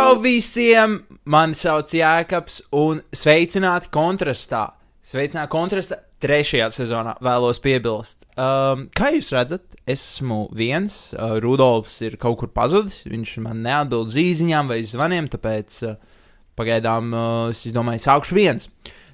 Čau visiem! Mani sauc Jēkabs un sveicināti kontrastā. Sveicināti kontrastā trešajā sezonā vēlos piebilst. Um, kā jūs redzat, esmu viens. Uh, Rudolfs ir kaut kur pazudis. Viņš man neatbild zīziņām vai zvaniem, tāpēc uh, pagaidām uh, es domāju, sākšu viens.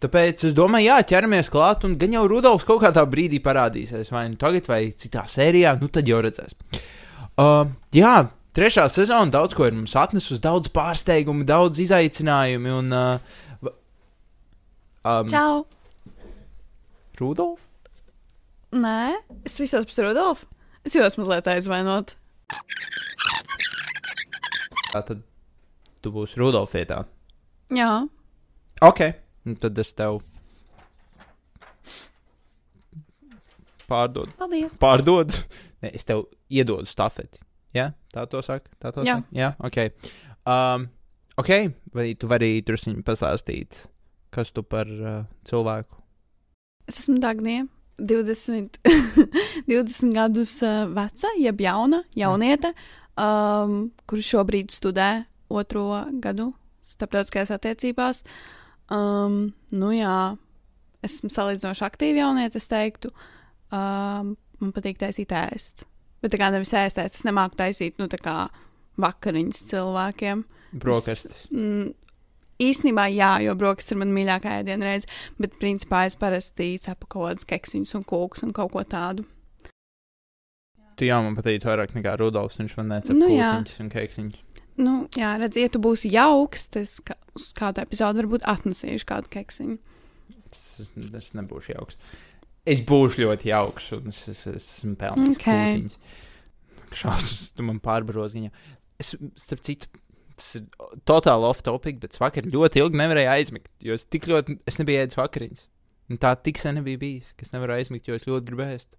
Tāpēc es domāju, jā, ķeramies klāt, un gan jau Rudolfs kaut kādā brīdī parādīsies, vai nu tagad, vai citā sērijā, nu tad jau redzēs. Uh, jā, trešā sezona daudz ko ir mums atnesusi, daudz pārsteigumu, daudz izaicinājumu. Un, uh, um, Čau! Rudolf? Nē, es visos pēc Rudolfa. Es jūtos mazliet aizvainot. Tā tad tu būsi Rudolf vietā. Jā, Ok, nu tad es tev pārdodu. paldies. Pārdodu. Nē, es tev iedodu stafeti. Jā, tā to saka. Tā to Jā. saka. Jā, ok. Um, ok, vai tu vari druskuļi pastāstīt, kas tu par uh, cilvēku? Es esmu Dagnija, 20, 20 gadus uh, veca, jeb jauna, jauniete, um, kurš šobrīd studē otro gadu starptautiskajās attiecībās. Um, nu jā, esmu salīdzinoši aktīva jauniete, es teiktu. Um, man patīk taisīt ēst. Bet tā kā nevis ēst, ēst, es nemāku taisīt, nu tā kā vakariņas cilvēkiem. Brokastis. Mm, īstenībā, jā, jo brokastis ir mana mīļākā ēdiena reize, bet principā es parasti cepu kaut kādas keksiņus un kūkus un kaut ko tādu. Tu jā, man patīk vairāk nekā Rudolfs. Viņš man necep Nu jā. kūciņus un keksiņus. Nu, jā, redz, ja tu būsi jauks, tad es kā, uz kādu epizodu varbūt atnesīšu kādu keksiņu. Es, es, nebūšu jauks. Es būšu ļoti jauks, un es, es, es esmu pelnījis Ok. kūciņus. Šausmas, tu man pārbaroziņā. Es, starp citu, tas ir totāli off topic, bet vakar ļoti ilgi nevarēju aizmigt, jo es tik ļoti, es nebiju ēdis vakariņas. Un tā tik sen nebija bijis, ka es nevaru aizmigt, jo es ļoti gribēju ēst.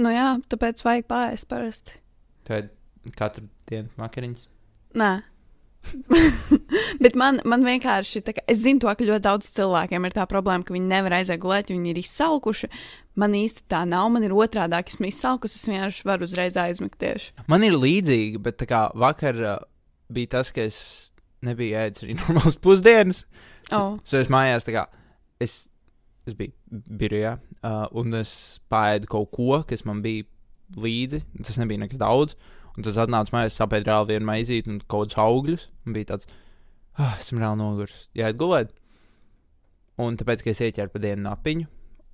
Nu jā, tāpēc vajag pāriest parasti. Tad katru dienu vakariņas. Nē. Bet man, man vienkārši, kā, es zinu, to, ka ļoti daudz cilvēkiem ir tā problēma, ka viņi nevar aiziet gulēt, viņi ir izsalkuši. Man īsti tā nav, man ir otrādi, ka esmu izsalkusi, es vienkārši varu uzreiz aizmigt tieši. Man ir līdzīgi, bet kā vakar uh, bija tas, ka es nebiju ēdis arī normālas pusdienas. Oh. So es mājās, kā es, es biju birojā, uh, un es pāēdu kaut ko, kas man bija līdzi. Tas nebija nekas daudz. Un tas atnāca mājās, sapēju reāli vienu maizīti un kaut kādus augļus. Un bija tāds, ah, esmu reāli noguris. Jāiet gulēt. Un tāpēc, ka es ieķēru pa dienu napiņu,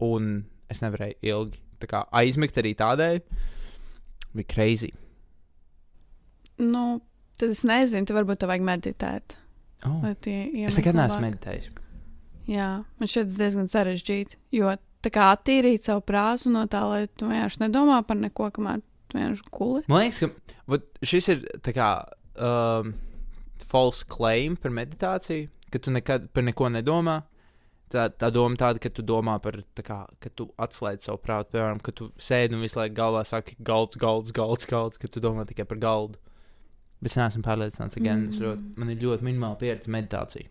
un es nevarēju ilgi tā kā aizmigt arī tādēļ, bija crazy. Nu, tad es nezinu, tu varbūt tev vajag meditēt. Oh. Es nekad neesmu meditējis. Jā, man šķiet tas diezgan sarežģīti. Jo tā kā attīrīt savu prātu no tā, lai tu vienkārši nedomā par neko, kamēr vienkārši guli. Man liekas, ka vat, šis ir kā um, false claim par meditāciju, ka tu nekad par neko nedomā. Tā, tā doma tāda, ka tu domā par, kā, ka tu atslēdz savu prātu, piemēram, ka tu sēdi un visu laiku galvā saki, galds, galds, galds, galds, ka tu domā tikai par galdu. Bet es neesmu pārliecināts, ka mm. man ir ļoti minimāla pieredze meditācija.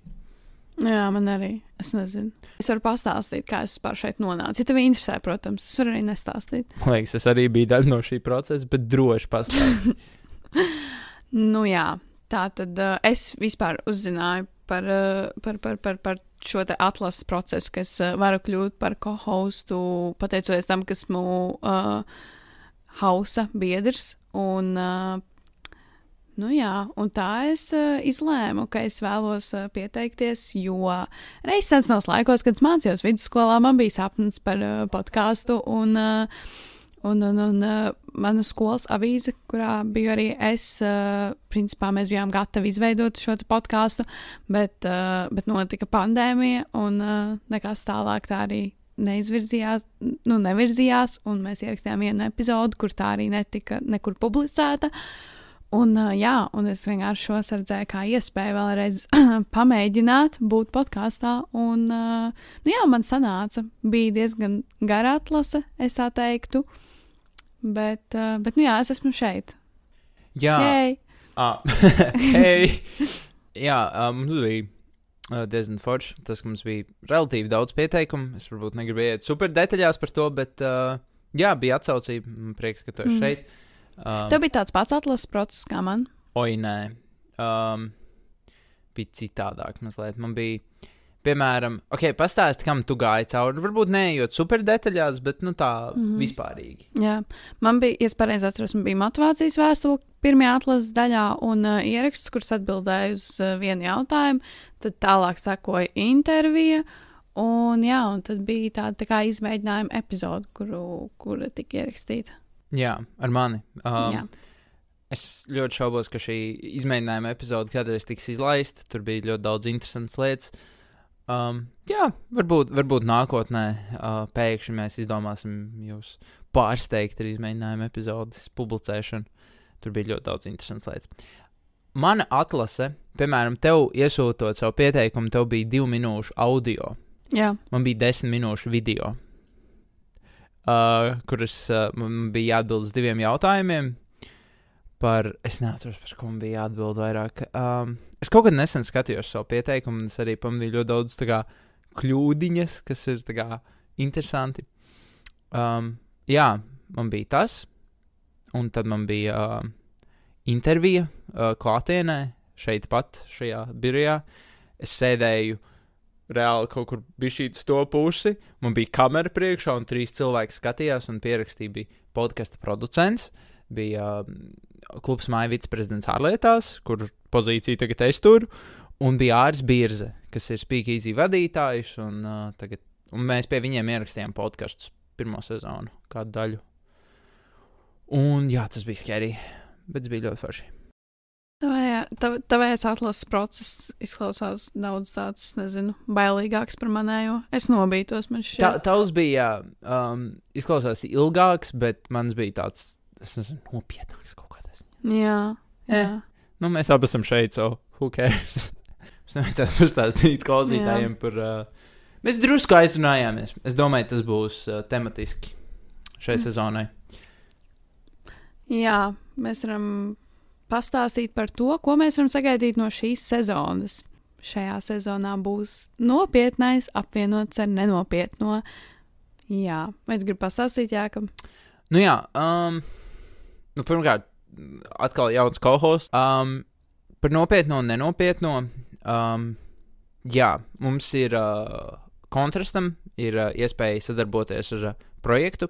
Jā, man arī. Es nezinu. Es varu pastāstīt, kā es vispār šeit nonācu. Ja tev interesē, protams, es varu arī nestāstīt. Man liekas, es arī biju daļa no šī procesa, bet droši pastāstīt. Nu jā, tā tad uh, es vispār uzzināju par, uh, par, par, par, par šo atlases procesu, ka es uh, varu kļūt par co-hostu, pateicoties tam, ka esmu uh, hausa biedrs. Un, uh, nu jā, un tā es uh, izlēmu, ka es vēlos uh, pieteikties, jo reizes senos laikos, kad mācījos vidusskolā, man bija sapnis par uh, podkāstu. Un, uh, Un, un, un uh, mana skolas avīze, kurā biju arī es, uh, principā mēs bijām gatavi izveidot šo podkāstu, bet, uh, bet notika pandēmija, un uh, nekas tālāk tā arī neizvirzījās, nu, nevirzījās, un mēs ierakstījām vienu epizodu, kur tā arī netika nekur publicēta. Un, jā, un es vienkārši šo sardzēju kā iespēju vēlreiz pamēģināt būt podkāstā. Un, nu, jā, man sanāca, bija diezgan gara atlase, es tā teiktu. Bet, bet, nu jā, es esmu šeit. Jā, Jej! Ah, hei! Jā, um, mums bija uh, diezgan forši. Tas, ka mums bija relatīvi daudz pieteikumu. Es varbūt negribēju iet super detaļās par to, bet uh, jā, bija atsaucība. Prieks, ka tu esi Mm. šeit. Um, Tev bija tāds pats atlases process kā man. Oi, nē. um, bija citādāk mazliet. Man bija, piemēram, ok, pastāsti, kam tu gāji cauri. Varbūt neejot super detaļās, bet nu tā mm. -hmm. vispārīgi. Jā, man bija, ja es pareizi atceros, man bija motivācijas vēstule pirmajā atlases daļā un uh, ieraksts, kurš atbildēja uz uh, vienu jautājumu. Tad tālāk sekoja intervija. Un, jā, un tad bija tāda tā kā izmēģinājuma epizode, kuru, kura tika ierakstīta. Jā, ar mani. Um, Jā. Es ļoti šaubos, ka šī izmēģinājuma epizode kādreiz tiks izlaista. Tur bija ļoti daudz interesantas lietas. Um, jā, varbūt, varbūt nākotnē uh, pēkšņi mēs izdomāsim jūs pārsteigt ar izmēģinājumu epizodes publicēšanu. Tur bija ļoti daudz interesantas lietas. Mana atlase, piemēram, tev iesūtot savu pieteikumu, tev bija divu minūšu audio. Jā, Man bija desmit minūšu video, uh, kuras uh, man bija jāatbild uz diviem jautājumiem. Par, es neatceros, par ko man bija jāatbild vairāk. Um, es kaut kad nesen skatījos savu pieteikumu, un es arī pamanīju ļoti daudz kā, kļūdiņas, kas ir kā, interesanti. Um, jā, man bija tas, un tad man bija uh, intervija uh, klātienē, šeit pat, šajā birojā. Es sēdēju reāli kaut kur bija šī to pusi. Man bija kamera priekšā, un trīs cilvēki skatījās, un pierakstīja bija podkāstu producents. Bija uh, klubs māja viceprezidents ārlietās, kur pozīciju tagad es turu, un bija Ārs Birze, kas ir Speakeasy vadītājs, un, uh, tagad, un mēs pie viņiem ierakstījām podkastus pirmo sezonu, kādu daļu. Un jā, tas bija skeri, bet tas bija ļoti forši. Tavējā- tavējais atlases process izklausās daudz tāds, nezinu, bailīgāks par manējo. Es nobītos, man Tā, šķiet. tavs bija um, izklausās ilgāks, bet mans bija tāds, es nezinu, nopietnāks kaut kāds. Jā, jā. Eh. Nu, mēs abi esam šeit, so who cares? Mēs nevajadzētu pastāstīt klausītājiem par. Uh, mēs drusku aizrunājāmies. Es domāju, tas būs uh, tematiski šai Mm. sezonai. jā, mēs varam pastāstīt par to, ko mēs varam sagaidīt no šīs sezonas. Šajā sezonā būs nopietnais apvienots ar nenopietno. Jā, vai tu gribi pastāstīt, Jākam? Nu, jā, um, nu, pirmkārt, atkal jauns kohos. Um, par nopietno un nenopietno. Um, jā, mums ir uh, kontrastam, ir uh, iespēja sadarboties ar uh, projektu,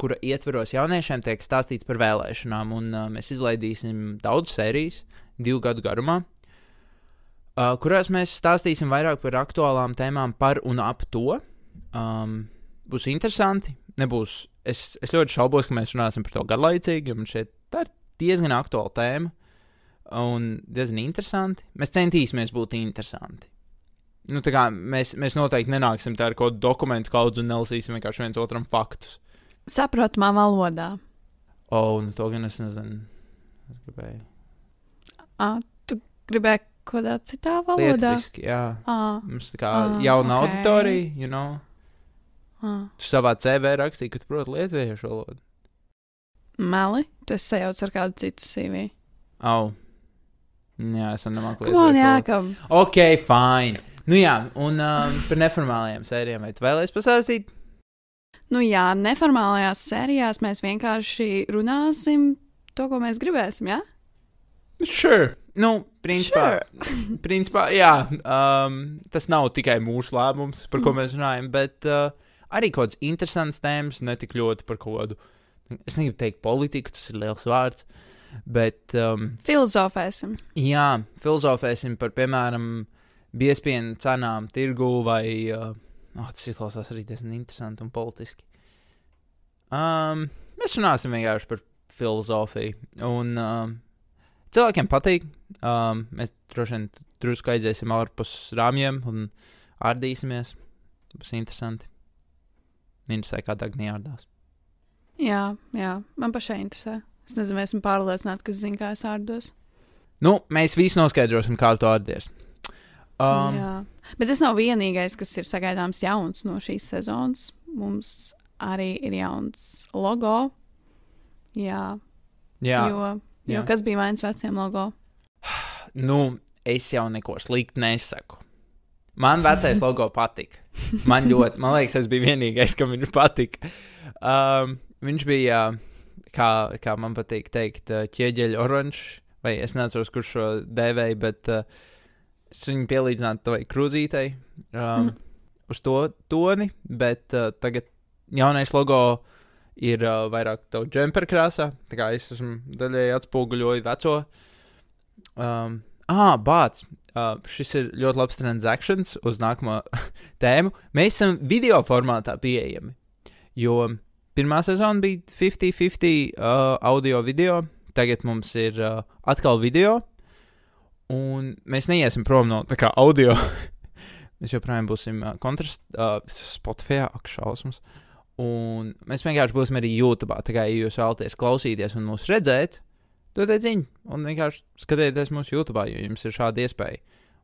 kura ietveros jauniešiem tiek stāstīts par vēlēšanām, un uh, mēs izlaidīsim daudz sērijas, divu gadu garumā, uh, kurās mēs stāstīsim vairāk par aktuālām tēmām par un ap to. Um, būs interesanti. Nebūs, es, es ļoti šaubos, ka mēs runāsim par to garlaicīgi, jo man šeit tā ir diezgan aktuāla tēma un diezgan interesanti. Mēs centīsimies būt interesanti. Nu, kā mēs, mēs noteikti nenāksim tā ar kādu dokumentu kaudzi un nelasīsim vienkārši viens otram faktus. Saprotamā valodā. O, oh, nu to gan es nezinu. Es gribēju. À, tu gribēji kaut kādā citā valodā? Lietviski, jā. À, Mums tā kā Ah, jauna ok. auditorija, you know. à. Tu savā CV rakstīji, ka tu proti lietuviešu valodu. Meli, tu esi sajaucis ar kādu citu CV. Au. Jā, es nemāku lietuviešu valodu. Jākam? Ok, fine. Nu jā, un um, par neformālajām sērijām, vai tu vēlēsies pastāstīt? Nu jā, neformālajās sērijās mēs vienkārši runāsim to, ko mēs gribēsim, jā? Sure. Nu, principā, Sure. principā jā, um, tas nav tikai mūsu lēmums, par ko mēs runājam, bet uh, arī kaut kāds interesants tēmas, ne tik ļoti par kādu, es negribu teikt politiku, tas ir liels vārds, bet um, Filozofēsim. jā, filozofēsim par, piemēram, biespienu cenām tirgu vai, uh, oh, tas izklausās arī diezgan interesanti un politiski. Um, mēs runāsim vienkārši par filozofiju, un um, cilvēkiem patīk. Um, mēs droši vien drusku aiziesim ārpus rāmjiem un ārdīsimies. Tas būs interesanti. Interesē, kā Dāngnija ārdās. Jā, jā, man pašai interesē. Es nezinu, vai esmu pārliecināta, ka zinu, kā es ārdos. Nu, mēs visi noskaidrosim, kā tu ārdies. Um, jā. Bet tas nav vienīgais, kas ir sagaidāms jauns no šīs sezonas. Mums arī ir jauns logo. Jā, jā, jo, jo jā. kas bija vainas veciem logo? nu, es jau neko sliktu nesaku. Man vecais logo patika. Man ļoti, man liekas, es biju vienīgais, kam viņš patika. Um, viņš bija, kā, kā man patīk teikt, ķieģeļa oranžs vai es neatceros, kurš šo dēvēja, bet uh, es viņu pielīdzinātu tavai krūzītei um, mm. uz to toni, bet uh, tagad jaunais logo ir uh, vairāk to džempera krāsā, tā kā es esmu daļēji atspoguļoju veco. Um, ah, bāts! Uh, šis ir ļoti labs transakcijas uz nākamo tēmu. Mēs esam video formātā pieejami. Jo pirmā sezona bija 50-50 uh, audio video, tagad mums ir uh, atkal video, un mēs neiesim prom no tā kā audio. mēs joprojām būsim uh, kontrast, uh, Spotify, ak, šausmas. Un mēs vienkārši būsim arī YouTube. Tā kā ja jūs vēlaties klausīties un mūs redzēt, dodiet ziņu un vienkārši skatieties mūsu YouTube, jo jums ir šāda iespēja.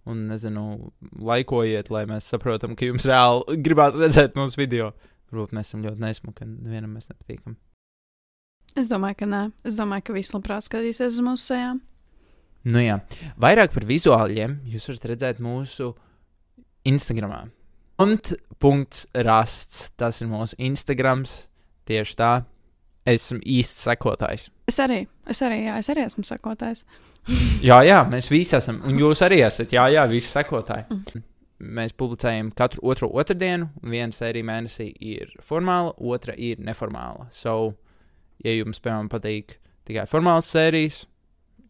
Un, nezinu, laikojiet, lai mēs saprotam, ka jums reāli gribās redzēt mūsu video. Varbūt mēs esam ļoti nesmuki un nevienam mēs nepatīkam. Es domāju, ka nē. Es domāju, ka visi labprāt skatīsies uz mūsu sejām. Nu jā, vairāk par vizuāļiem jūs varat redzēt mūsu Instagram. Punkts tas ir mūsu Instagrams. Tieši tā. Es esmu īsts sekotājs. Es arī, es arī, jā, es arī esmu sekotājs. jā, jā, mēs visi esam. Un jūs arī esat, jā, jā, visi sekotāji. Mm. Mēs publicējam katru otro otrdienu. Viena sērija mēnesī ir formāla, otra ir neformāla. So, ja jums, piemēram, patīk tikai formāls sērijas,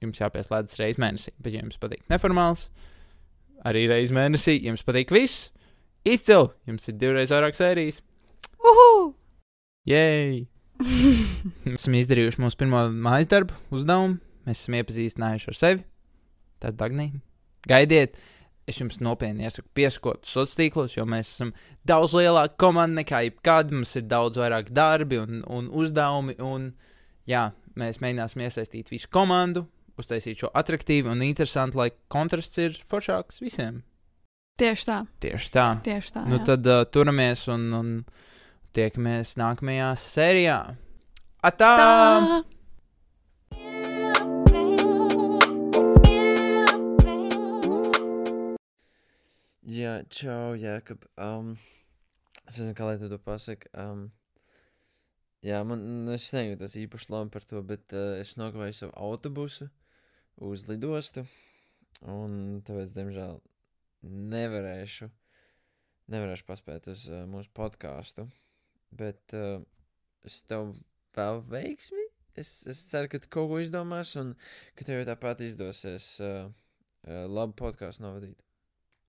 jums jāpieslēdzas reizes mēnesī. Bet, ja jums patīk neformāls, arī reizes mēnesī, jums patīk viss, izcili. Jums ir divreiz vairāk sērijas. Uhu! Jej! esam izdarījuši mūsu pirmo mājas darbu, uzdevumu. Mēs esam iepazīstinājuši ar sevi. Tad, Dagnī, gaidiet! Es jums nopietni iesaku pieskot sociālos tīklos, jo mēs esam daudz lielāka komanda nekā jebkad. Mums ir daudz vairāk darbi un, un uzdevumi. Un, jā, mēs mēģināsim iesaistīt visu komandu, uztaisīt šo attraktīvu un interesantu, lai kontrasts ir foršāks visiem. Tieši tā. Tieši tā. Tieši tā nu, jā. tad uh, turamies un, un tiekamies nākamajā sērijā. Atā! Tā! Jā, čau, Jēkab. Um, es nezinu, kā lai to pasaku. Um, jā, man nu, es nejūtos īpaši labi par to, bet uh, es nokavēju savu autobusu uz lidostu. Un tāpēc, diemžēl, nevarēšu, nevarēšu paspēt uz uh, mūsu podkāstu. Bet uh, es tev vēl veiksmi. Es, es ceru, ka tu kaut ko izdomās un ka tev jau tāpat izdosies uh, uh, labu podkāstu novadīt.